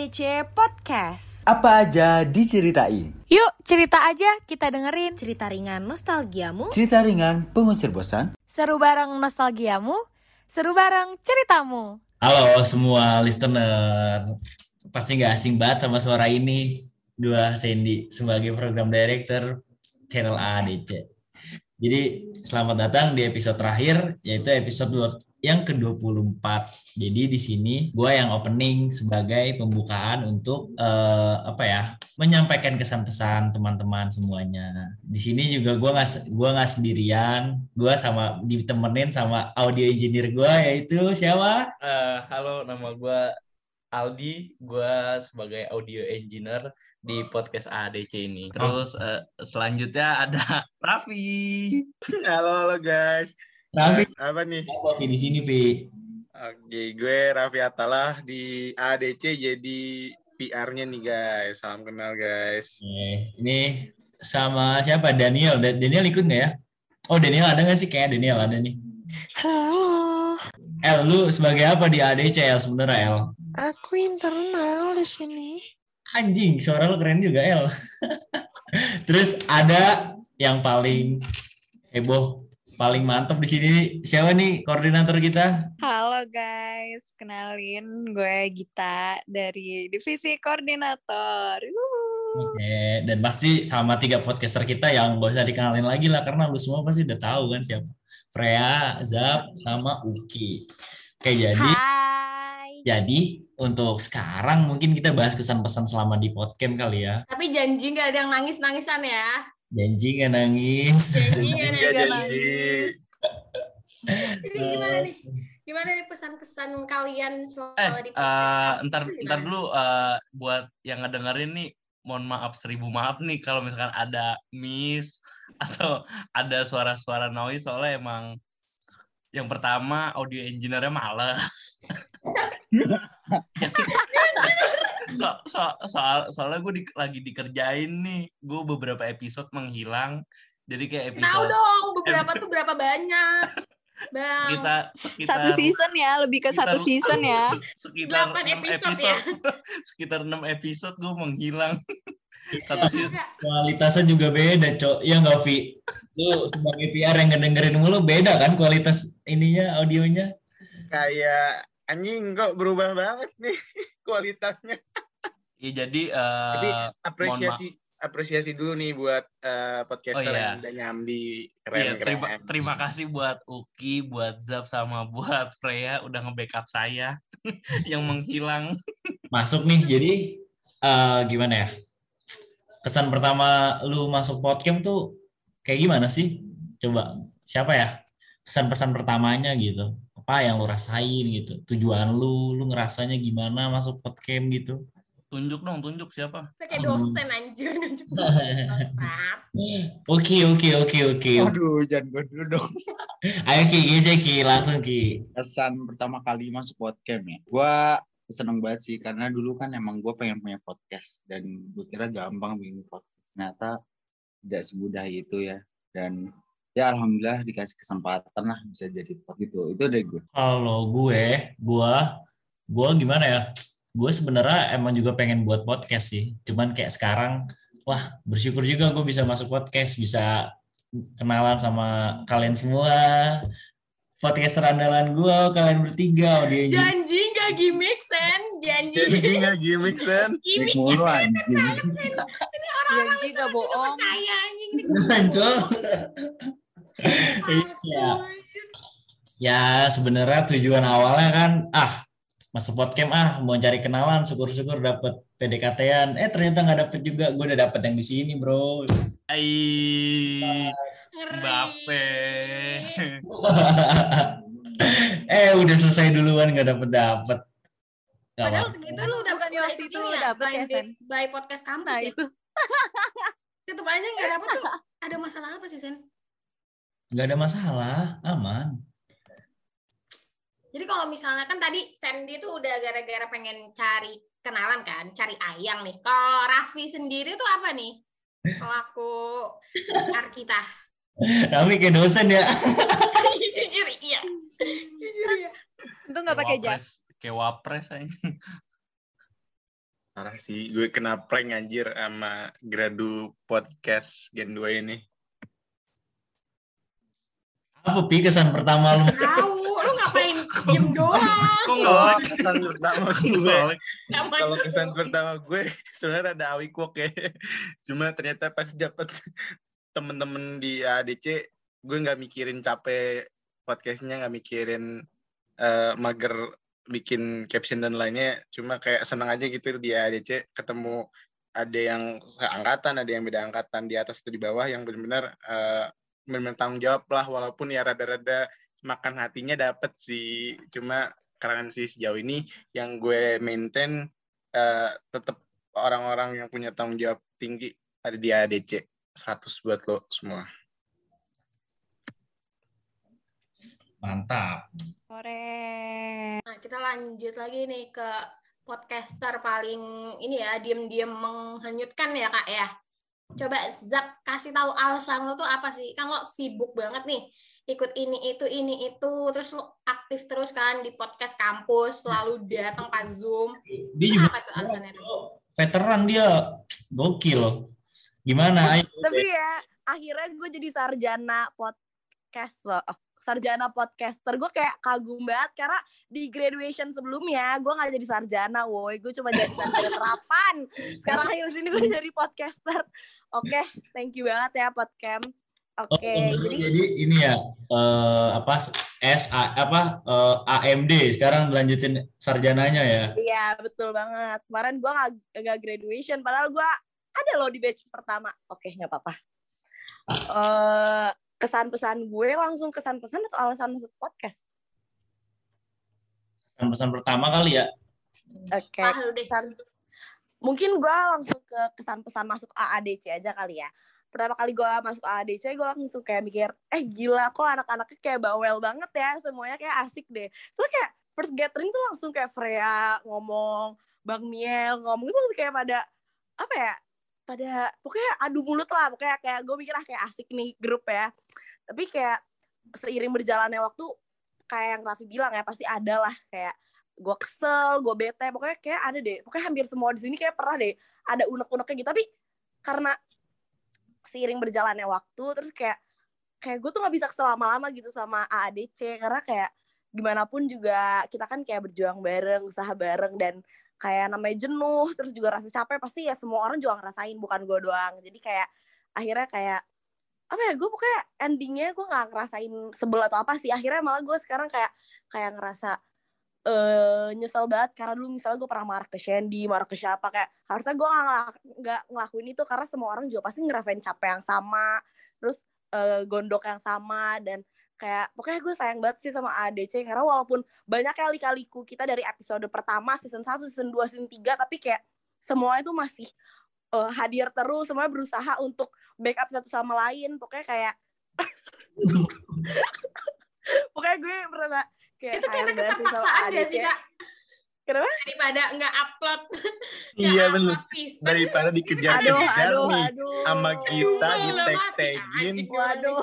AADC Podcast. Apa aja diceritain? Yuk, cerita aja, kita dengerin. Cerita ringan nostalgiamu. Cerita ringan pengusir bosan. Seru bareng nostalgiamu, seru bareng ceritamu. Halo semua listener, pasti nggak asing banget sama suara ini. Gua Sandy sebagai program director channel AADC. Jadi selamat datang di episode terakhir, yaitu episode yang ke-24. Jadi di sini gue yang opening sebagai pembukaan untuk eh, apa ya menyampaikan kesan pesan teman-teman semuanya. Di sini juga gue nggak gua nggak sendirian, gue sama ditemenin sama audio engineer gue yaitu siapa? Eh, halo, nama gue Aldi, gue sebagai audio engineer di podcast ADC ini. Terus eh, selanjutnya ada Raffi. Halo, halo guys. Raffi, Apa nih? apa di sini Vi? Oke, gue Raffi Atalah di ADC jadi PR-nya nih guys. Salam kenal guys. Oke, Ini sama siapa? Daniel. Da- Daniel ikut nggak ya? Oh Daniel ada nggak sih? Kayak Daniel ada nih. Halo, El, lu sebagai apa di ADC El sebenarnya El? aku internal di sini. Anjing, suara lu keren juga El. Terus ada yang paling heboh, paling mantap di sini siapa nih koordinator kita? Halo guys, kenalin gue Gita dari divisi koordinator. Oke, dan pasti sama tiga podcaster kita yang gak usah dikenalin lagi lah karena lu semua pasti udah tahu kan siapa. Freya, Zap, sama Uki. Oke, jadi Hai. jadi untuk sekarang mungkin kita bahas kesan-pesan selama di podcast kali ya. Tapi janji nggak ada yang nangis-nangisan ya. Janji gak nangis. Janji nggak ada Iya, yang janji. nangis. Jadi gimana nih? Gimana nih pesan-pesan kalian Eh, selama di eh, podcast? ntar Gimana? ntar dulu eh, buat yang ngedengerin nih, mohon maaf seribu maaf nih kalau misalkan ada miss atau ada suara-suara noise soalnya emang yang pertama audio engineer-nya males. so, so, soal soalnya gue lagi dikerjain nih, gue beberapa episode menghilang. Jadi kayak Tahu episode dong beberapa tuh berapa banyak. Bang. kita sekitar Satu season ya, lebih ke satu season ya. sekitar Delapan 6 episode episode, ya. sekitar 6 episode gue menghilang satu season Enggak. Kualitasnya juga beda, Cok. Iya nggak, Vi? Lu sebagai PR yang ngedengerin mulu beda kan kualitas ininya, audionya? Kayak anjing kok berubah banget nih kualitasnya. ya jadi Tapi eh apresiasi apresiasi dulu nih buat eh, podcaster Oh, iya. yang udah nyambi keren iya, terima keren. terima kasih buat Uki buat Zap sama buat Freya udah nge-backup saya yang menghilang Masuk nih, jadi eh, gimana ya? Kesan pertama lu masuk podcast tuh kayak gimana sih? Coba, siapa ya? Kesan-pesan pertamanya gitu. Apa yang lu rasain gitu? Tujuan lu, lu ngerasanya gimana masuk podcast gitu? tunjuk dong tunjuk siapa Kayak dosen anjir nunjuk. Oke, oke, oke, oke. Aduh, jangan gue dulu dong. Ayo Ki, Gece Ki, langsung Ki. Kesan pertama kali masuk podcast ya. Gue seneng banget sih karena dulu kan emang gue pengen punya podcast dan gue kira gampang bikin podcast. Ternyata tidak semudah itu ya. Dan ya alhamdulillah dikasih kesempatan lah bisa jadi podcast itu. Itu dari gue. Kalau gue, gue, gue gimana ya? Gue sebenarnya emang juga pengen buat podcast sih. Cuman kayak sekarang, wah bersyukur juga gue bisa masuk podcast, bisa kenalan sama kalian semua. Podcaster andalan gue, kalian bertiga, engineer. Janji nggak gimmick sen, janji. Jadi nggak gimmick Sen. Gimmick mulu anjing. Janji gak Masih bohong. percaya anjing. Iya. Ya sebenarnya tujuan awalnya kan, ah masuk podcast ah mau cari kenalan, syukur-syukur dapet PDKT-an. Eh ternyata nggak dapet juga, gue udah dapet yang di sini bro. Ai Ngeri. Mbappe eh udah selesai duluan nggak dapet dapet. Gak Padahal apa. segitu lu udah Bukannya waktu itu ini dapet ya, Sen? by podcast kampus Nah ya. itu. Tetep aja nggak dapet tuh. Ada masalah apa sih Sen? Nggak ada masalah, aman. Jadi kalau misalnya kan tadi Sandy tuh udah gara-gara pengen cari kenalan kan, cari ayang nih. Kalau Raffi sendiri tuh apa nih? Pelaku PR kita. Tapi kayak dosen ya. Jujur iya. Jujur ya. Untung gak pakai jas. kayak wapres aja Parah sih, gue kena prank anjir sama Gradu Podcast Gen 2 ini. Apa pi kesan pertama lu? Tahu, lu ngapain diem doang? Kok nggak kesan pertama gue? Kalau kesan pertama gue sebenarnya ada awkward ya. Cuma ternyata pas dapet temen-temen di ADC, gue nggak mikirin capek podcastnya, nggak mikirin eh, mager bikin caption dan lainnya. Cuma kayak seneng aja gitu di ADC ketemu ada yang seangkatan, ada yang beda angkatan di atas atau di bawah yang benar-benar eh, benar-benar tanggung jawab lah walaupun ya rada-rada makan hatinya dapet sih cuma karangan sih sejauh ini yang gue maintain eh, tetap orang-orang yang punya tanggung jawab tinggi ada di ADC 100 buat lo semua Mantap. Sore. Nah, kita lanjut lagi nih ke podcaster paling ini ya, diem-diem menghanyutkan ya, Kak ya. Coba Zap kasih tahu alasan lo tuh apa sih? Kan lo sibuk banget nih ikut ini itu ini itu terus lo aktif terus kan di podcast kampus selalu datang pas zoom Dia juga apa tuh alasannya tuh? veteran dia. Gokil. Gimana? Tapi ya akhirnya gue jadi sarjana podcast loh. Oh, sarjana podcaster gue kayak kagum banget karena di graduation sebelumnya gue nggak jadi sarjana woi gue cuma jadi sarjana terapan sekarang akhir sini gue jadi podcaster oke thank you banget ya podcast oke Oh, dulu jadi jadi ini ya eh, apa S A, apa eh, AMD sekarang lanjutin sarjananya ya. Iya betul banget. Kemarin gue gak, gak graduation, padahal gue ada loh di batch pertama. Oke nggak apa-apa. Eh, kesan-pesan gue langsung kesan-pesan atau alasan masuk podcast? Pesan pertama kali ya. Oke. Ah, lu deh. kesan- Mungkin gue langsung ke kesan-pesan masuk AADC aja kali ya. Pertama kali gue masuk AADC, gue langsung kayak mikir, eh gila kok anak-anaknya kayak bawel banget ya, semuanya kayak asik deh. So kayak first gathering tuh langsung kayak Freya ngomong, Bang Miel ngomong itu langsung kayak pada apa ya? Pada pokoknya adu mulut lah, pokoknya kayak gue mikir ah kayak asik nih grup ya. Tapi kayak seiring berjalannya waktu kayak yang Raffi bilang ya pasti ada lah. Kayak gue kesel, gue bete, pokoknya kayak ada deh, pokoknya hampir semua di sini kayak pernah deh ada unek-uneknya gitu, tapi karena seiring berjalannya waktu, terus kayak kayak gue tuh nggak bisa selama-lama gitu sama AADC karena kayak gimana pun juga kita kan kayak berjuang bareng, usaha bareng dan kayak namanya jenuh, terus juga rasa capek pasti ya semua orang juga ngerasain bukan gue doang, jadi kayak akhirnya kayak apa ya gue pokoknya endingnya gue nggak ngerasain sebel atau apa sih. Akhirnya malah gue sekarang kayak kayak ngerasa eh nyesel banget. Karena dulu misalnya gue pernah marah ke Shandy, marah ke siapa kayak harusnya gue nggak ngelak- ngelakuin itu. Karena semua orang juga pasti ngerasain capek yang sama, terus eh, gondok yang sama. Dan kayak pokoknya gue sayang banget sih sama ADC karena walaupun banyak kali-kaliku kita dari episode pertama season 1, season 2, season 3 tapi kayak semua itu masih eh, hadir terus, semuanya berusaha untuk backup satu sama lain, pokoknya kayak pokoknya gue merasa kayak Itu karena keterpaksaan ya sih, Kak? Kenapa? Daripada nggak upload. iya season. daripada Aduh, dikejar-kejar aduh, nih sama kita di tag tagin. Waduh.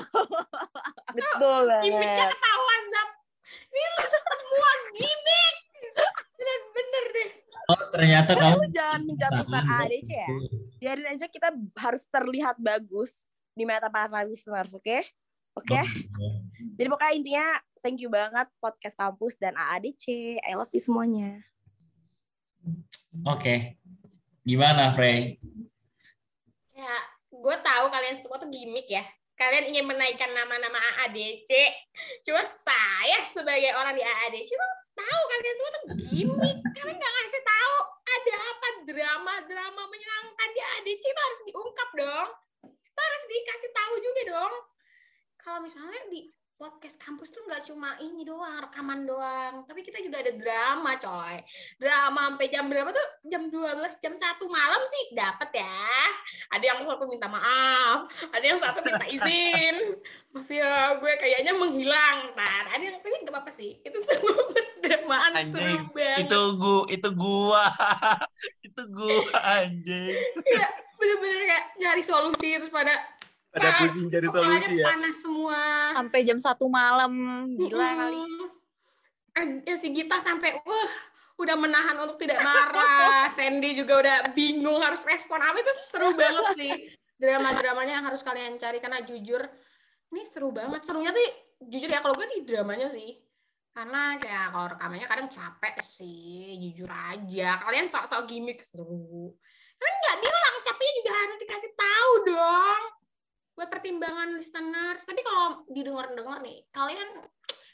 Betul Gimiknya banget. ketahuan, Zap. Ini lu semua gimmick. Bener-bener deh. Oh ternyata kamu lu jangan menjatuhkan. ADC ya. Biarin aja kita harus terlihat bagus di mata para listeners, oke? Oke? Jadi pokoknya intinya thank you banget podcast kampus dan AADC. I love you semuanya. Oke. Gimana Frey? Ya, gue tahu kalian semua tuh gimmick ya. Kalian ingin menaikkan nama-nama AADC. Cuma saya sebagai orang di AADC tuh tahu kalian semua tuh gimmick. Kalian nggak ngasih tahu ada apa drama-drama menyenangkan di AADC itu harus diungkap dong. Itu harus dikasih tahu juga dong. Kalau misalnya di podcast kampus tuh nggak cuma ini doang, rekaman doang. Tapi kita juga ada drama, coy. Drama sampai jam berapa tuh? Jam 12, jam 1 malam sih dapat ya. Ada yang satu minta maaf, ada yang satu minta izin. Maaf ya, gue kayaknya menghilang. Ntar, ada yang tapi nggak apa-apa sih. Itu semua berdramaan Anjing, seru banget. itu gua itu gua itu gua anjing Iya, bener-bener kayak nyari solusi terus pada pada pusing cari solusi ya panas semua. Sampai jam satu malam. Gila kali. Mm-mm. Eh, Ya si Gita sampai wah udah menahan untuk tidak marah. Sandy juga udah bingung harus respon apa itu seru banget sih. Drama-dramanya yang harus kalian cari karena jujur ini seru banget. Serunya tuh jujur ya kalau gue di dramanya sih. Karena kayak kalau rekamannya kadang capek sih, jujur aja. Kalian sok-sok gimmick seru. Kan nggak bilang, capeknya juga harus dikasih tahu dong. Buat pertimbangan listeners. Tapi kalau didengar-dengar nih, kalian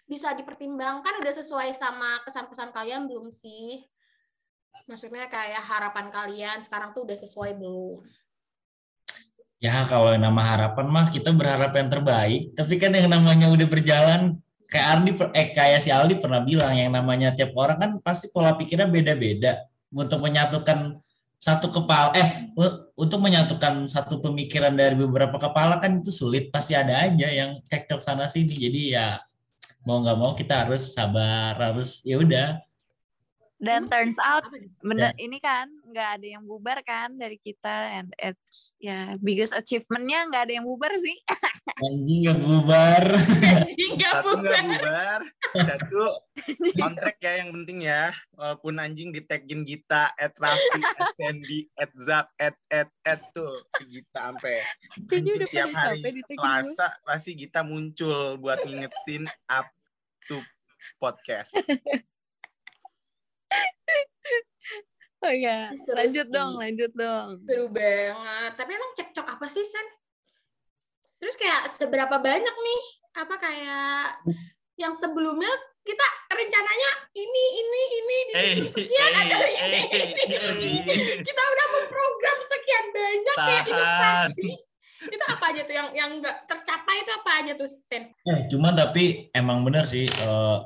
bisa dipertimbangkan udah sesuai sama kesan-pesan kalian belum sih? Maksudnya kayak harapan kalian sekarang tuh udah sesuai belum? Ya kalau nama harapan mah kita berharap yang terbaik, tapi kan yang namanya udah berjalan kayak Ardi eh kayak si Aldi pernah bilang yang namanya tiap orang kan pasti pola pikirnya beda-beda. Untuk menyatukan satu kepala eh untuk menyatukan satu pemikiran dari beberapa kepala kan itu sulit. Pasti ada aja yang cekcok sana sini jadi ya mau nggak mau kita harus sabar harus ya udah dan turns out bener Ya. ini kan nggak ada yang bubar kan dari kita and it's ya biggest achievementnya nggak ada yang bubar sih anjing nggak bubar Satu nggak bubar, satu kontrak ya yang penting ya. Walaupun anjing di tagin Gita, at Raffi, at Sandy, at Zak, at at at tuh si Gita sampai anjing udah tiap hari. Selasa pasti Gita muncul buat ngingetin up to podcast. oh ya Seru lanjut sih. dong lanjut dong Seru banget. Tapi emang cekcok apa sih, Sen? Terus kayak seberapa banyak nih? Apa kayak yang sebelumnya kita rencananya ini, ini, ini, di season sekian eh, ada ini, eh, ini, ini. eh. Kita udah memprogram sekian banyak ya Tahan. inovasi. Itu apa aja tuh yang yang nggak tercapai itu apa aja tuh, Sen? Eh, cuman tapi emang bener sih eh,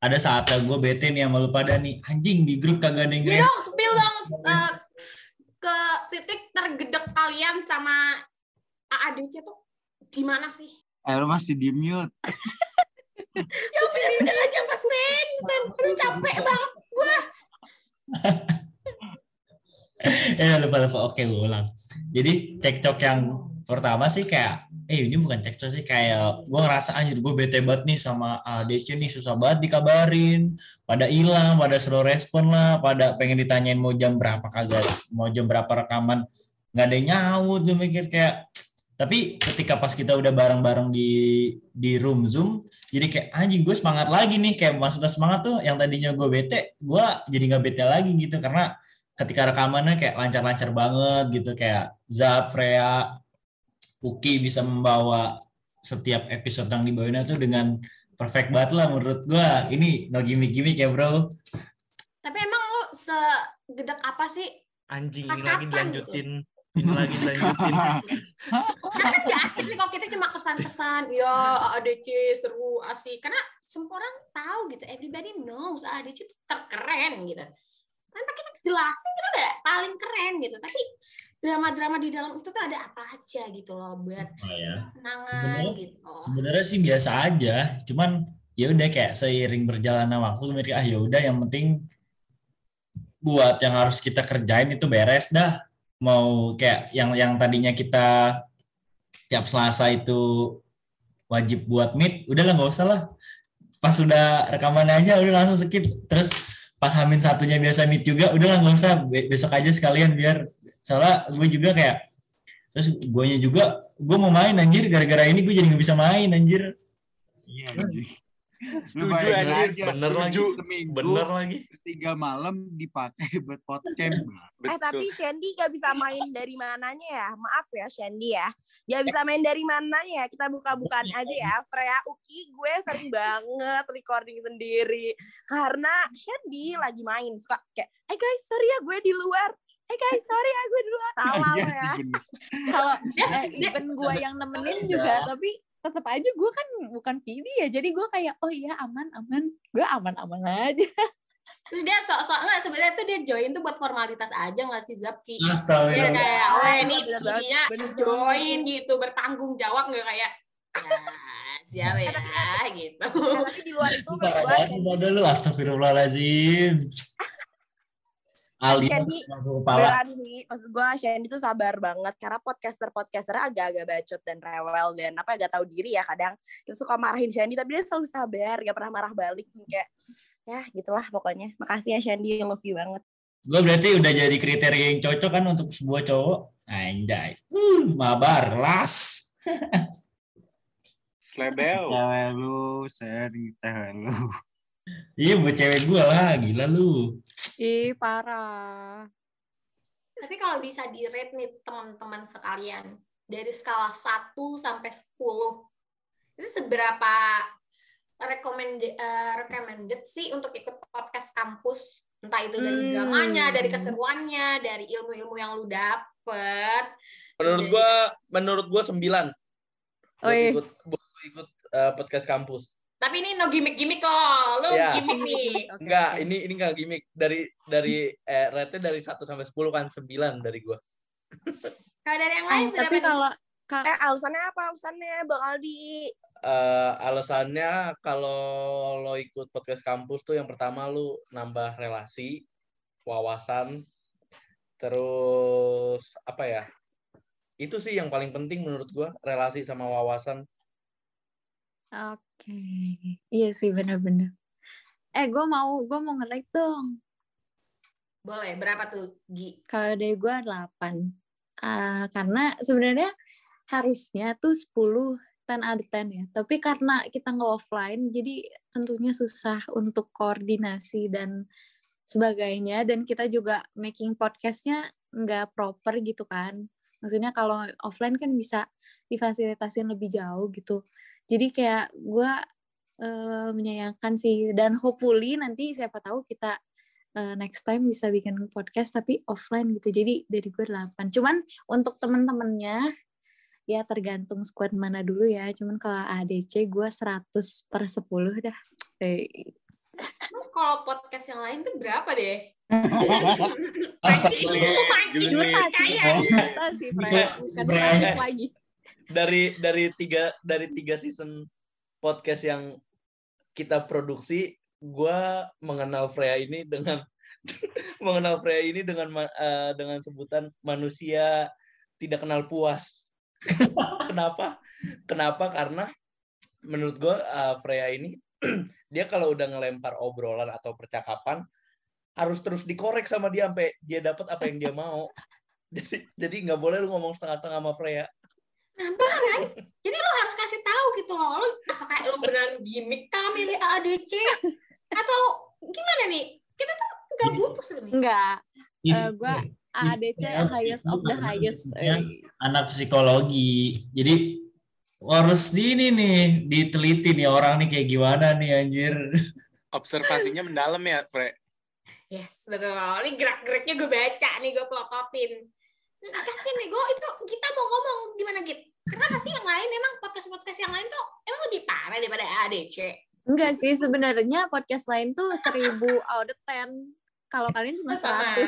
ada saatnya gue bete nih sama lu pada nih anjing di grup kagak ada yang spill dong eh, ke titik tergedek kalian sama AADC tuh di mana sih? Eh, lu masih di mute. Ya bener-bener aja Mas Sen, Sen, aduh capek banget gua. eh lupa lupa oke gue ulang jadi cekcok yang pertama sih kayak eh ini bukan cekcok sih kayak gue ngerasa anjir gue bete banget nih sama ADC nih susah banget dikabarin pada hilang pada slow respon lah pada pengen ditanyain mau jam berapa kagak mau jam berapa rekaman nggak ada yang nyaut gue mikir kayak tapi ketika pas kita udah bareng-bareng di di room zoom jadi kayak anjing gue semangat lagi nih kayak maksudnya semangat tuh yang tadinya gue bete gue jadi nggak bete lagi gitu karena ketika rekamannya kayak lancar-lancar banget gitu kayak Zap, Freya, Uki bisa membawa setiap episode yang dibawainnya tuh dengan perfect banget lah menurut gua. Ini no gimmick-gimmick ya bro. Tapi emang lu segedek apa sih? Anjing Pas ini lagi dilanjutin. Ini lagi dilanjutin. Karena kan gak asik nih kalau kita cuma kesan-kesan, ya ADC seru, asik. Karena semua orang tahu gitu, everybody knows ADC itu terkeren gitu. Tanpa kita jelasin kita udah paling keren gitu. Tapi drama-drama di dalam itu tuh ada apa aja gitu loh buat Oh ya. kenangan Sebenarnya- gitu. Sebenarnya sih biasa aja, cuman ya udah kayak seiring berjalannya waktu mikir ah ya udah yang penting buat yang harus kita kerjain itu beres dah. Mau kayak yang yang tadinya kita tiap Selasa itu wajib buat meet, udah lah nggak usah lah. Pas udah rekamannya aja udah langsung skip. Terus pas Hamin satunya biasa meet juga, udah lah nggak usah Be- besok aja sekalian biar soalnya gue juga kayak terus guanya juga gue mau main anjir gara-gara ini gue jadi nggak bisa main anjir Iya, anjing. Lu Setuju, aja, Bener lagi. seminggu, Bener lagi. tiga malam dipakai buat podcast. Eh tapi Shandy gak bisa main dari mananya ya. Maaf ya Shandy ya. Gak bisa main dari mananya ya. Kita buka-bukaan aja ya. Freya Uki gue sering banget recording sendiri. Karena Shandy lagi main. Suka kayak, eh guys sorry ya gue di luar. Eh guys sorry ya gue di luar. Salah Iya ya. kalau Dia- dia- even gue yang nemenin juga tapi tetap aja gue kan bukan PD ya jadi gue kayak oh iya aman aman. Gue aman aman aja. Terus dia sok-sok nggak sebenarnya tuh dia join tuh buat formalitas aja nggak sih Zapki? Dia kayak, oh ini banget. join gitu bertanggung jawab. Nggak kayak ya aja ya gitu. Eh, tapi di luar itu pada lu astagfirullahaladzim Aldi Shandy sih maksud gue Shandy tuh sabar banget karena podcaster podcaster agak-agak bacot dan rewel dan apa gak tahu diri ya kadang kita suka marahin Shandy tapi dia selalu sabar gak pernah marah balik kayak ya gitulah pokoknya makasih ya Shandy love you banget Gue berarti udah jadi kriteria yang cocok kan untuk sebuah cowok. Anjay. Uh, mabar, las. Slebel. Cewek lu, seri cewek lu. Iya buat cewek gue lah, gila lu. Ih, parah. Tapi kalau bisa di rate nih teman-teman sekalian dari skala 1 sampai 10 itu seberapa recommended, eh, recommended sih untuk ikut podcast kampus entah itu dari Hmm. dramanya, dari keseruannya, dari ilmu-ilmu yang lu dapet. Menurut gua menurut gua 9 buat Wih. ikut buat ikut eh, podcast kampus. Tapi ini no gimmick-gimmick loh, lu Ya. gimmick nih. Oke, Enggak, oke. ini ini enggak gimmick. Dari dari eh rate dari 1 sampai 10 kan 9 dari gua. Kalau dari yang Eh, lain tapi kalau ka- eh alasannya apa alasannya Bang Aldi Eh alasannya kalau lo ikut podcast kampus tuh yang pertama lu nambah relasi, wawasan, terus apa ya? Itu sih yang paling penting menurut gua, relasi sama wawasan. Oke. Iya sih benar-benar. Eh, gue mau gue mau nge-like dong. Boleh, berapa tuh, Gi? Kalau dari gue 8. Ah, karena sebenarnya harusnya tuh 10 10 out of 10 ya. Tapi karena kita nggak offline, jadi tentunya susah untuk koordinasi dan sebagainya. Dan kita juga making podcastnya nggak proper gitu kan. Maksudnya kalau offline kan bisa difasilitasin lebih jauh gitu. Jadi kayak gue eh, menyayangkan sih. Dan hopefully nanti siapa tahu kita eh, next time bisa bikin podcast tapi offline gitu. Jadi dari gue 8. Cuman untuk temen-temennya ya tergantung squad mana dulu ya. Cuman kalau ADC gue 100 per 10 dah. Eh, Emang kalau podcast yang lain tuh berapa deh? Lu. mancing juta sih, kaya. juta sih, Fred. Iya, Bukan lagi. Dari dari tiga dari tiga season podcast yang kita produksi, gua mengenal Freya ini dengan mengenal Freya ini dengan eh, dengan sebutan manusia tidak kenal puas. Kenapa? Kenapa? Karena menurut gua eh, Freya ini dia kalau udah ngelempar obrolan atau percakapan harus terus dikorek sama dia sampai dia dapat apa yang dia mau. Jadi jadi nggak boleh lu ngomong setengah-setengah sama Freya. Nambah kan? Jadi lo harus kasih tahu gitu loh. Lo apakah lo benar gimmick kah milih ADC atau gimana nih? Kita tuh nggak butuh sebenarnya. Enggak. Itu- Eh, gua ADC highest of the highest. Eh, anak psikologi. Jadi harus di ini nih diteliti nih orang nih kayak gimana nih anjir. Observasinya mendalam ya, Fre. Yes, betul. Ini gerak-geriknya gue baca nih, gue pelototin. Kasian nih, gue itu kita mau ngomong gimana Git? Kenapa sih yang lain emang podcast-podcast yang lain tuh emang lebih parah daripada ADC? Enggak sih, sebenarnya podcast lain tuh 1000 out of 10. Kalau kalian cuma. 100.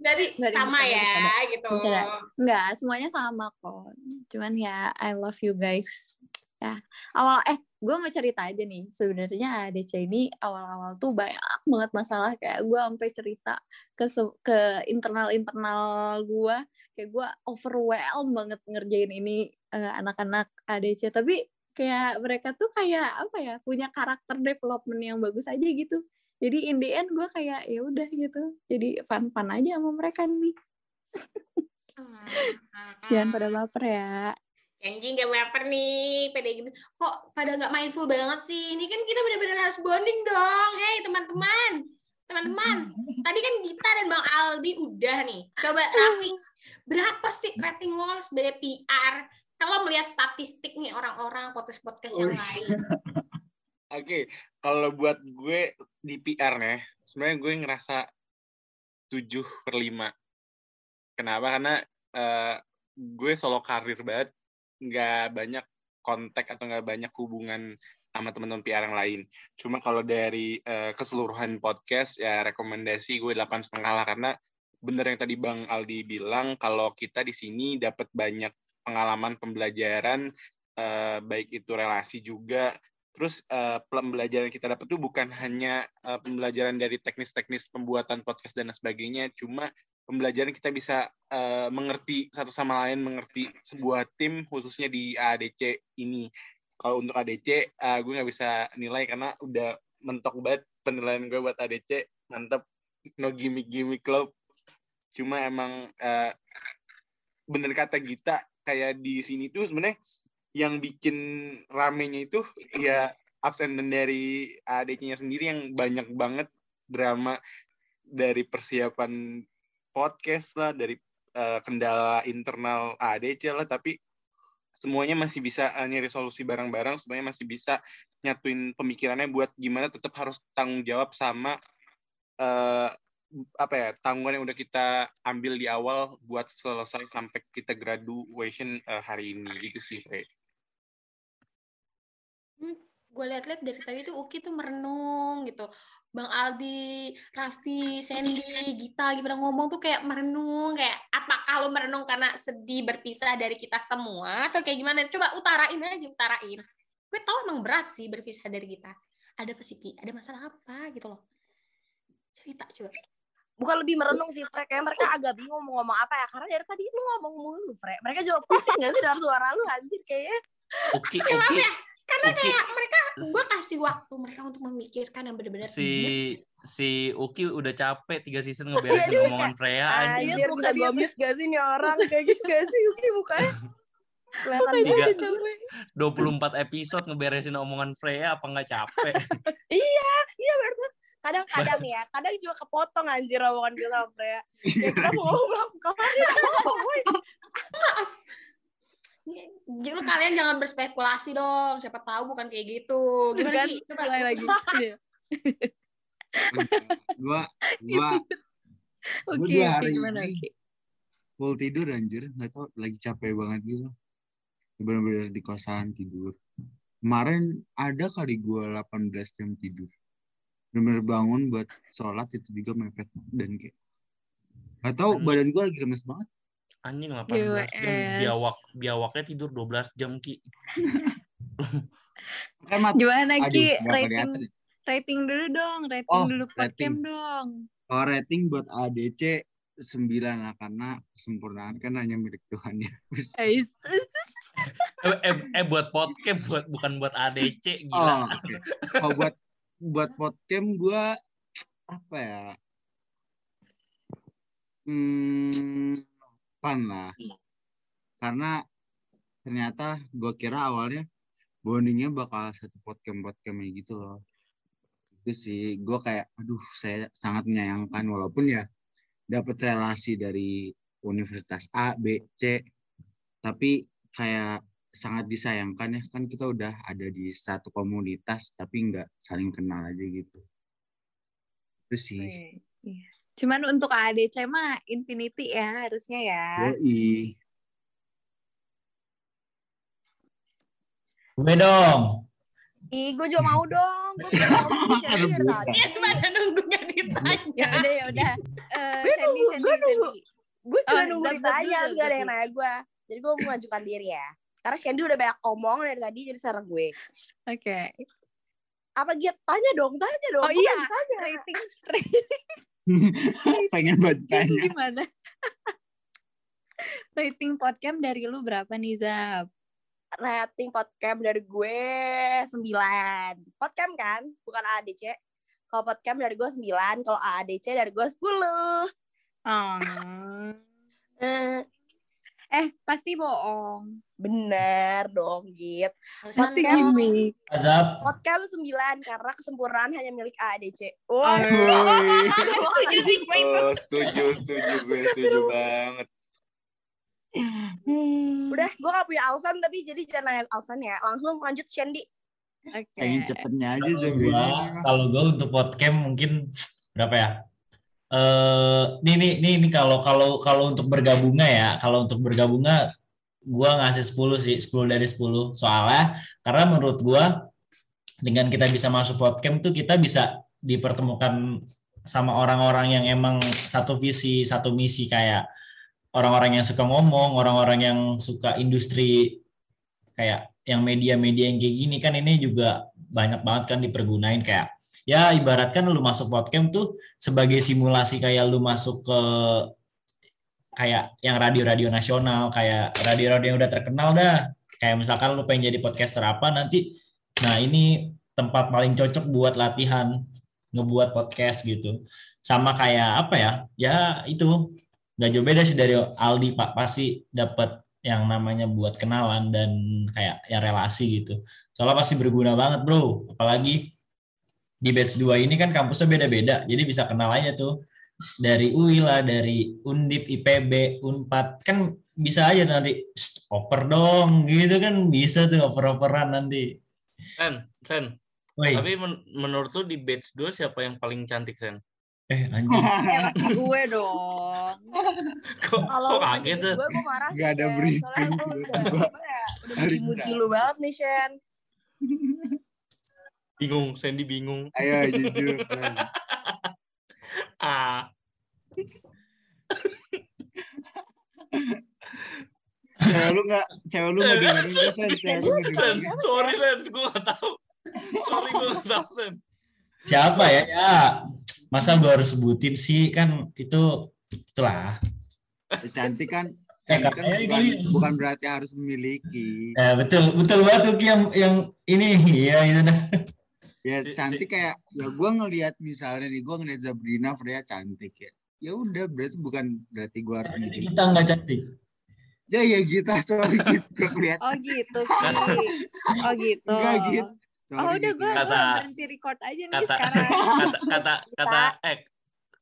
Jadi sama ya bercanda. gitu. Bercanda. Enggak, semuanya sama kok. Cuman ya I love you guys. Ya, awal eh gue mau cerita aja nih. Sebenarnya ADC ini awal-awal tuh banyak banget masalah. Kayak gue sampai cerita ke ke internal-internal gue kayak gue overwhelmed banget ngerjain ini eh, anak-anak ADC tapi kayak mereka tuh kayak apa ya punya karakter development yang bagus aja gitu. Jadi in the end gue kayak ya udah gitu. Jadi fun fun aja sama mereka nih. Jangan pada baper ya Anjing gak baper nih, pada gitu. Kok pada nggak mindful banget sih? Ini kan kita benar-benar harus bonding dong. Hei teman-teman, teman-teman. Tadi kan Gita dan Bang Aldi udah nih. Coba Raffi, berapa sih rating lo sebagai PR? Kalau melihat statistik nih orang-orang podcast-podcast yang lain. Oke, kalau buat gue di PR nih, sebenarnya gue ngerasa 7 per 5. Kenapa? Karena eh, gue solo karir banget, nggak banyak kontak atau nggak banyak hubungan sama teman-teman PR yang lain. Cuma kalau dari eh, keseluruhan podcast, ya rekomendasi gue delapan setengah lah, karena bener yang tadi Bang Aldi bilang, kalau kita di sini dapat banyak pengalaman pembelajaran, eh, baik itu relasi juga, Terus eh, pembelajaran kita dapat tuh bukan hanya eh, pembelajaran dari teknis-teknis pembuatan podcast dan sebagainya, cuma pembelajaran kita bisa eh, mengerti satu sama lain, mengerti sebuah tim khususnya di ADC ini. Kalau untuk ADC, eh, gue nggak bisa nilai karena udah mentok banget penilaian gue buat ADC, mantep, no gimmick-gimmick club. Cuma emang eh, bener kata Gita, kayak di sini tuh sebenarnya yang bikin ramenya itu ya absen dari ADC-nya sendiri yang banyak banget drama dari persiapan podcast lah, dari eh, kendala internal ADC lah, tapi semuanya masih bisa eh, nyari solusi bareng-bareng, semuanya masih bisa nyatuin pemikirannya buat gimana tetap harus tanggung jawab sama eh, apa ya tanggungan yang udah kita ambil di awal buat selesai sampai kita graduation eh, hari ini gitu sih Frey. Hmm, gue liat-liat dari tadi tuh Uki tuh merenung gitu. Bang Aldi, Raffi, Sandy, Gita lagi pada ngomong tuh kayak merenung, kayak apa kalau merenung karena sedih berpisah dari kita semua atau kayak gimana? Coba utarain aja, utarain. Gue tau emang berat sih berpisah dari kita. Ada apa sih, Ki? Ada masalah apa gitu loh. Cerita coba. bukan lebih merenung sih Fre kayak mereka agak bingung mau ngomong apa ya karena dari tadi lu ngomong mulu Fre mereka juga pusing gak sih dengan suara lu anjir kayaknya Oke oke ya, karena Uki. kayak mereka, gue kasih waktu mereka untuk memikirkan yang benar-benar si si Uki udah capek tiga season Iya, ngeberesin dia omongan Freya anjing. anjir bisa gue mute gak sih nih orang? Kayak gitu gak sih Uki mukanya? Kelihatan Tiga. banget 24 episode ngeberesin omongan Freya apa nggak capek? iya iya bener kadang-kadang ya kadang juga kepotong anjir omongan gue sama Freya. Ya kita mau ngomong kemarin kita ngomong Jadi kalian jangan berspekulasi dong. Siapa tahu bukan kayak gitu. Gimana Kan, Ki? Coba. mulai lagi. Iya. gua gua Oke, oke, hari gimana ini Oki? full tidur anjir nggak tau lagi capek banget gitu bener-bener di kosan tidur kemarin ada kali gua 18 jam tidur bener-bener bangun buat sholat itu juga mepet dan kayak tahu Hmm. badan gua lagi lemes banget Anjing 18 jam GWS. biawak biawaknya tidur 12 jam Ki. Hemat. Gimana Aduh, Ki? Rating ya. rating dulu dong, rating Oh, dulu podcast rating. dong. Kalau rating buat ADC 9 lah karena kesempurnaan kan hanya milik Tuhan ya. Ais. Eh, eh, eh, buat podcast buat bukan buat ADC Oh, gila. oke. Kalau buat buat podcast gua apa ya? Hmm, 8 lah. Karena ternyata gua kira awalnya bondingnya bakal satu podcast podcast kayak gitu loh. Itu sih gua kayak aduh saya sangat menyayangkan walaupun ya dapat relasi dari universitas A, B, C tapi kayak sangat disayangkan ya kan kita udah ada di satu komunitas tapi nggak saling kenal aja gitu itu sih Iya. Cuman untuk ADC mah infinity ya harusnya ya. Yoi. Gue dong. Ih, gue juga mau dong. Gue pengen ngomong sih, dari Rebut. tadi. Ya mana nunggu gak ditanya. Ya udah ya udah. Eh, Gue nunggu, gue nunggu. Gue juga Oh, nunggu ditanya, gak ada yang nanya gue. Jadi gue mau mengajukan diri ya. Karena Shandy udah banyak omong dari tadi, jadi serang gue. Oke. Apa Git? Tanya dong, tanya dong. Oh iya, tanya. rating rating pengen banget tanya gimana? rating podcast dari lu berapa nih Zap? Rating podcast dari gue 9. Podcast kan? Bukan ADC. Kalau podcast dari gue 9, kalau ADC dari gue 10. Oh. Eh, pasti bohong. bener dong, Git. Pasti gimmick. Azab. Podcast 9 karena kesempurnaan hanya milik ADC. Oh. Wah, Setuju sih gue itu. Oh, setuju, setuju gue, setuju banget. udah gue gak punya alasan tapi jadi jangan nanya alasan ya. Langsung lanjut Shandy. Oke. pengen cepetnya aja gua, kalau gue untuk podcast mungkin berapa ya? Nih nih nih nih kalau kalau kalau untuk bergabungnya ya, kalau untuk bergabungnya gua ngasih 10 sih, 10 dari 10. Soalnya karena menurut gua dengan kita bisa masuk podcast tuh kita bisa dipertemukan sama orang-orang yang emang satu visi, satu misi kayak orang-orang yang suka ngomong, orang-orang yang suka industri kayak yang media-media yang kayak gini kan ini juga banyak banget kan dipergunain kayak ya ibaratkan lu masuk podcast tuh sebagai simulasi kayak lu masuk ke kayak yang radio-radio nasional kayak radio-radio yang udah terkenal dah. Kayak misalkan lu pengen jadi podcaster apa nanti nah ini tempat paling cocok buat latihan ngebuat podcast gitu. Sama kayak apa ya? Ya itu. Nggak jauh beda sih dari Aldi pak. Pasti dapat yang namanya buat kenalan dan kayak ya relasi gitu. Soalnya pasti berguna banget bro. Apalagi di batch 2 ini kan kampusnya beda-beda jadi bisa kenal aja tuh dari UI lah dari Undip IPB Unpad kan bisa aja tuh nanti "Shh, oper dong gitu kan bisa tuh oper-operan nanti Sen, Sen. Woi. Tapi men- menurut lu di batch 2 siapa yang paling cantik, Sen? eh anjing Eh, gue dong. Kok, Kalau kok kaget, Sen? gue, gue marah. Gak ada briefing Soalnya lu gue udah, ya, udah muji-muji enggak. lu banget nih, Shen. Bingung, Sandy bingung. Ayo jujur. Ah, Cewek lu nggak, cewek lu nggak dengerin gak Sen? Nggak Sen, sorry, Sen. Gue gak tahu. Sorry, gue gak tahu, Sen. siapa ya ya masa gue harus sebutin sih kan itu itulah Ya, Cantik kan, Eh, cantik kan bukan, gini. bukan berarti harus memiliki. Eh, betul betul banget yang yang ini ya itu dah. Ya Si- cantik kayak, ya gue ngelihat misalnya nih, gue ngelihat Sabrina Freya cantik ya. Ya udah berarti bukan berarti gue harus memiliki. Kita nggak cantik. Ya ya kita sorry gitu. Oh gitu, Ki. Oh gitu. Enggak gitu. Oh Sorry, udah gitu. gue Kata- berhenti record aja nih Kata, sekarang. kata, kata, kata, eh,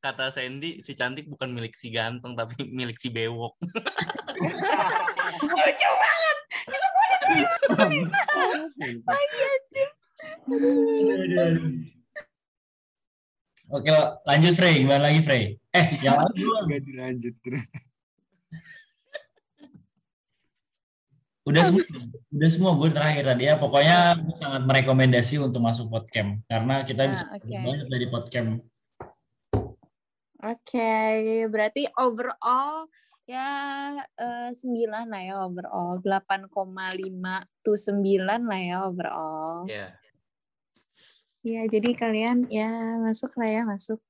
kata Sandy, si cantik bukan milik si ganteng, tapi milik si bewok. Lucu banget. Oke lanjut Frey gimana lagi Frey? Eh yang lain belum. Gak dilanjut. Udah semua udah semua gue terakhir tadi ya pokoknya gue sangat merekomendasi untuk masuk podcast karena kita Ah, bisa oke. belajar banyak dari podcast. Oke, berarti overall ya eh, 9 lah ya overall. 8,5 to 9 lah ya overall. Ya. Ya, jadi kalian ya masuk lah ya, masuk.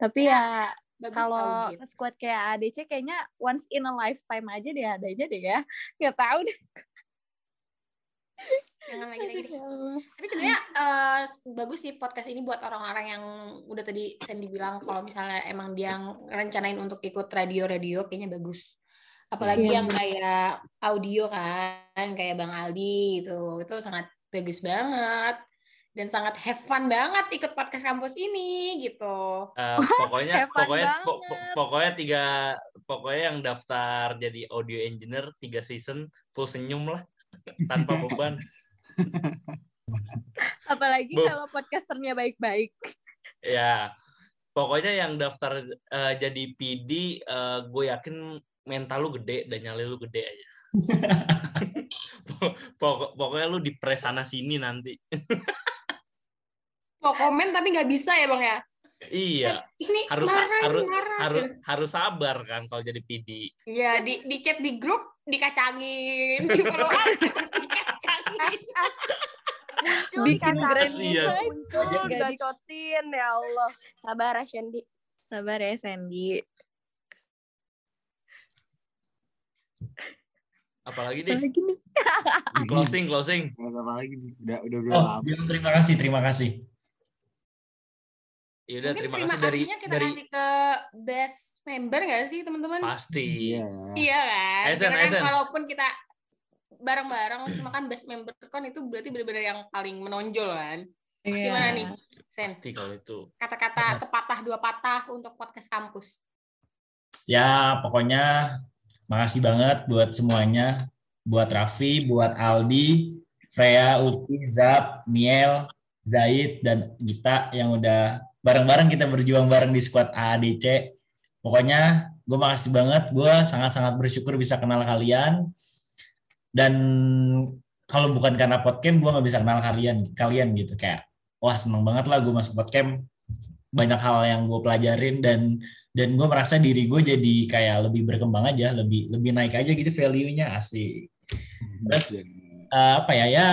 Tapi ya Bagus kalau tau, Git. squad kayak ADC kayaknya once in a lifetime aja deh adanya deh ya. Nggak tahu deh. Jangan lagi-lagi deh. Ya Allah. Tapi sebenarnya eh, bagus sih podcast ini buat orang-orang yang udah tadi Sandy bilang kalau misalnya emang dia rencanain untuk ikut radio-radio kayaknya bagus. Apalagi Iya. yang kayak audio kan, kayak Bang Aldi gitu. Itu sangat bagus banget dan sangat have fun banget ikut podcast kampus ini gitu. Eh, pokoknya pokoknya po- pokoknya tiga pokoknya yang daftar jadi audio engineer tiga season full senyum lah tanpa beban Apalagi Bu. kalau podcasternya baik-baik. ya pokoknya yang daftar eh, jadi PD gue yakin mental lu gede dan nyali lu gede aja Pokok- pokoknya lu di press sana sini nanti Mau komen tapi nggak bisa ya bang ya? iya Ini harus marah, harus marah. harus harus sabar kan kalau jadi PD Ya di di chat di grup dikacangin, di follow up dikacangin. Muncul Bikin grand Kasian. muncul, Jadi- gacotin ya Allah. Sabar ya Shandy. Sabar ya Sandy. apalagi deh Apalagi nih. closing closing Nggak apa lagi nih. Udah udah udah Oh, lama. terima kasih, terima kasih. Ya udah Mungkin terima, terima, kasih dari kasihnya kita dari kasih ke best member nggak sih teman-teman? pasti Iya. Iya kan? Karena kan walaupun kita bareng-bareng, cuma kan best member kan itu berarti benar-benar yang paling menonjol kan? Iya. Gimana nih, Sen? pasti kalau itu Kata-kata sepatah dua patah untuk podcast kampus. Ya, pokoknya makasih banget buat semuanya. Buat Raffi, buat Aldi, Freya, Uti, Zap, Miel, Zaid, dan Gita yang udah bareng-bareng kita berjuang bareng di squad AADC. Pokoknya gue makasih banget. Gue sangat-sangat bersyukur bisa kenal kalian. Dan kalau bukan karena podcast, gue nggak bisa kenal kalian, kalian gitu. Kayak, wah seneng banget lah gue masuk podcast. Banyak hal yang gue pelajarin dan dan gue merasa diri gue jadi kayak lebih berkembang aja lebih lebih naik aja gitu value-nya asik terus eh, apa ya ya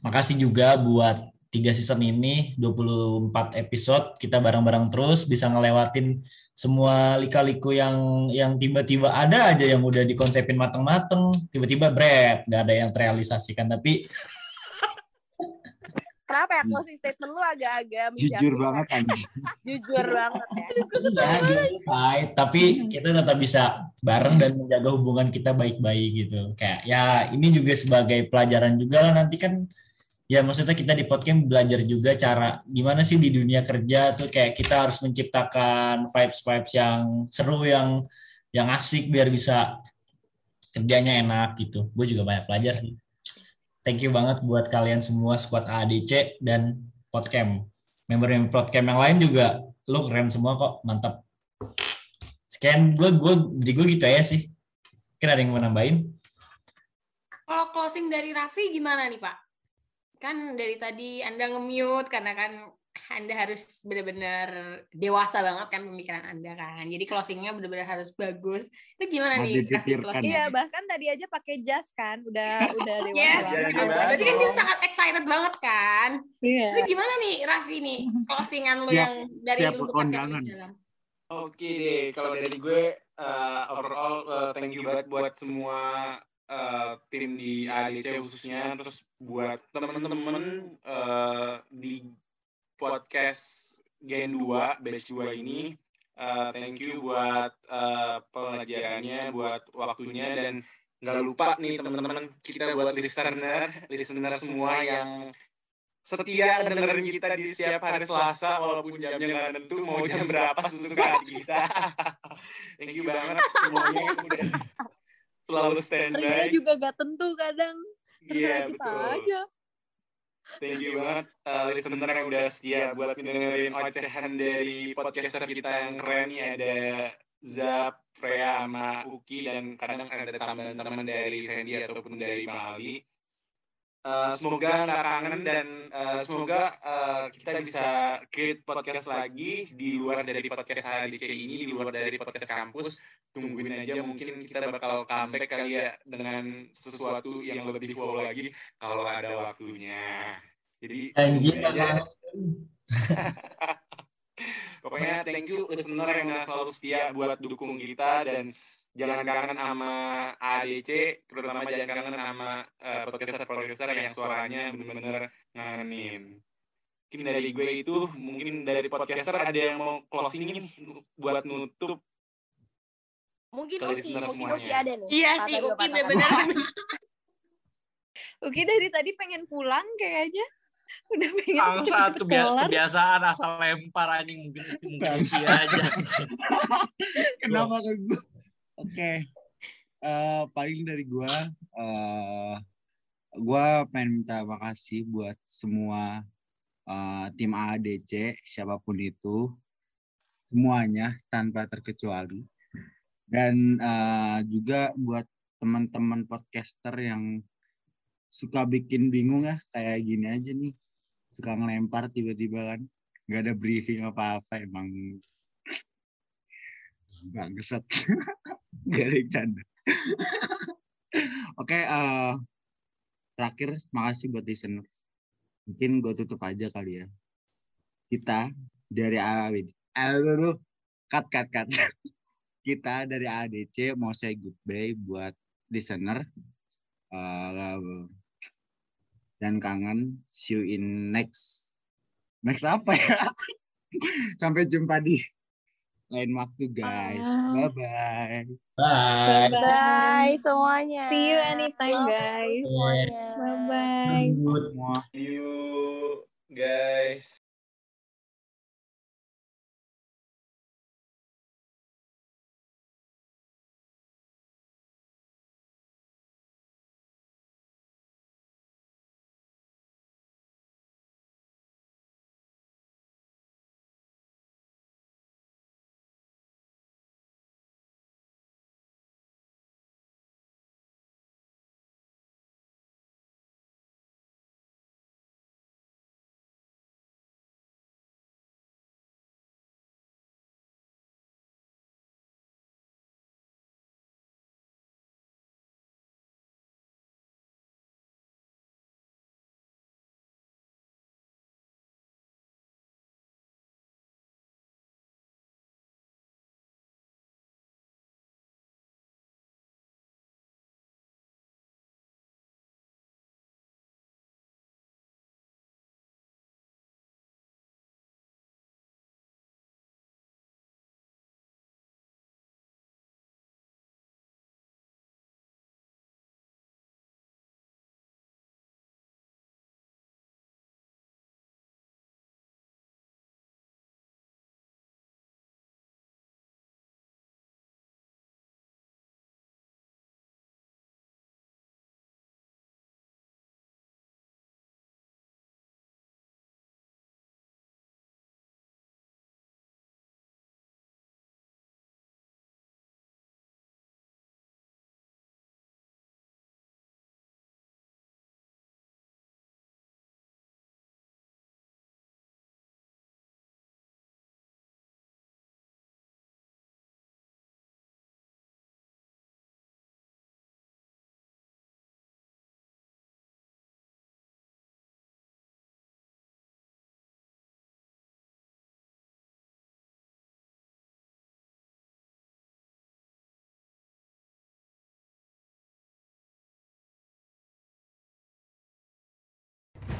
makasih juga buat tiga season ini 24 episode kita bareng-bareng terus bisa ngelewatin semua lika-liku yang yang tiba-tiba ada aja yang udah dikonsepin mateng-mateng tiba-tiba bread nggak ada yang terrealisasikan tapi Kenapa ya closing statement lu agak-agak Jujur banget anjing. Jujur banget ya. Iya. Tapi kita tetap bisa bareng dan menjaga hubungan kita baik-baik gitu. Kayak ya ini juga sebagai pelajaran juga lah nanti kan ya maksudnya kita di podcast belajar juga cara gimana sih di dunia kerja tuh kayak kita harus menciptakan vibes-vibes yang seru yang yang asik biar bisa kerjanya enak gitu. Gue juga banyak belajar sih. Thank you banget buat kalian semua squad ADC dan Podcam. Member-member Podcam yang lain juga lu keren semua kok, mantap. Sekian gue gue di gue gitu ya sih. Kira ada yang mau nambahin? Kalau closing dari Raffi gimana nih Pak? Kan dari tadi Anda nge-mute karena kan Anda harus benar-benar dewasa banget kan pemikiran Anda kan. Jadi closingnya benar-benar harus bagus. Itu gimana nih? Iya, bahkan tadi aja pakai jas kan, udah udah dewasa Yes. Jadi Jadi kan dia sangat excited banget kan. Iya. Itu gimana nih Raffi nih closingan lu Siap- yang dari siap lu kondangan. di dalam? Oke deh, kalau dari gue uh, overall uh, thank you banget buat semua uh, tim di ADC khususnya, terus buat temen-temen uh, di podcast Gen 2 batch 2 ini. Uh, thank you buat uh, pelajarannya, buat waktunya dan nggak lupa nih teman-teman kita buat listener, listener semua yang setia dengerin kita di setiap hari Selasa walaupun jamnya nggak tentu mau jam berapa sesuka hati kita. Thank you banget semuanya selalu standby. juga gak tentu kadang. Terserah Iya kita betul. aja. Thank you banget uh, listener yang udah setia buat dengerin ocehan dari podcaster kita yang keren nih ada Zap, Freya, sama Uki dan kadang ada tambahan teman dari Sandy ataupun dari Bang Ali. Uh, semoga nggak kangen dan uh, semoga uh, kita bisa create podcast lagi di luar dari podcast HDC ini, di luar dari podcast kampus. Tungguin aja mungkin kita bakal comeback kali ya dengan sesuatu yang lebih wow lagi kalau ada waktunya. Jadi Anjir, aja. Pokoknya thank you listener yang selalu setia buat dukung kita dan jangan kangen sama ADC, terutama jangan kangen sama uh, podcaster-podcaster yang suaranya bener-bener ngangenin. Mungkin dari gue itu, mungkin dari podcaster ada yang mau closing nih buat nutup. Mungkin Uki, listener Uki, ada nih. Iya sih, Uki benar-benar. Uki dari tadi pengen pulang kayaknya. Udah pengen Bangsat kebia- kebiasaan asal lempar anjing mungkin mungkin aja. Kenapa ke gue? Oke. Eh, paling dari gue, eh gue pengen minta makasih buat semua eh, tim ADC, siapa pun itu, semuanya tanpa terkecuali. Dan eh, juga buat teman-teman podcaster yang suka bikin bingung ya, kayak gini aja nih. Suka ngelempar tiba-tiba kan. Gak ada briefing apa-apa emang bangsat. Gak ada canda. Oke eh, terakhir makasih buat listener. Mungkin gue tutup aja kali ya. Kita dari AWD aduh cut cut cut. Kita dari ADC mau say goodbye buat listener. Eh, dan kangen see you in next. Next apa ya? Sampai jumpa di lain waktu guys bye bye Bye. Bye semuanya. See you anytime guys. Semuanya. Bye bye. Good. See you guys.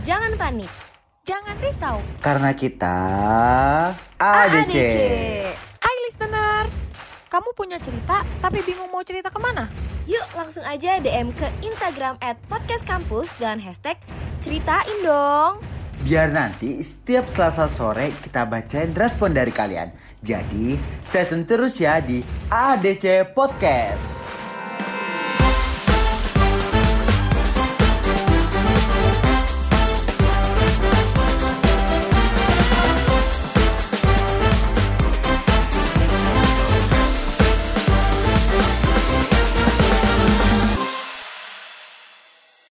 Jangan panik. Jangan risau. Karena kita AADC. Hai listeners, kamu punya cerita tapi bingung mau cerita ke mana? Yuk langsung aja DM ke Instagram at Podcast Kampus dengan hashtag ceritain dong. biar nanti setiap Selasa sore kita bacain respon dari kalian. Jadi, stay tune terus ya di ADC Podcast.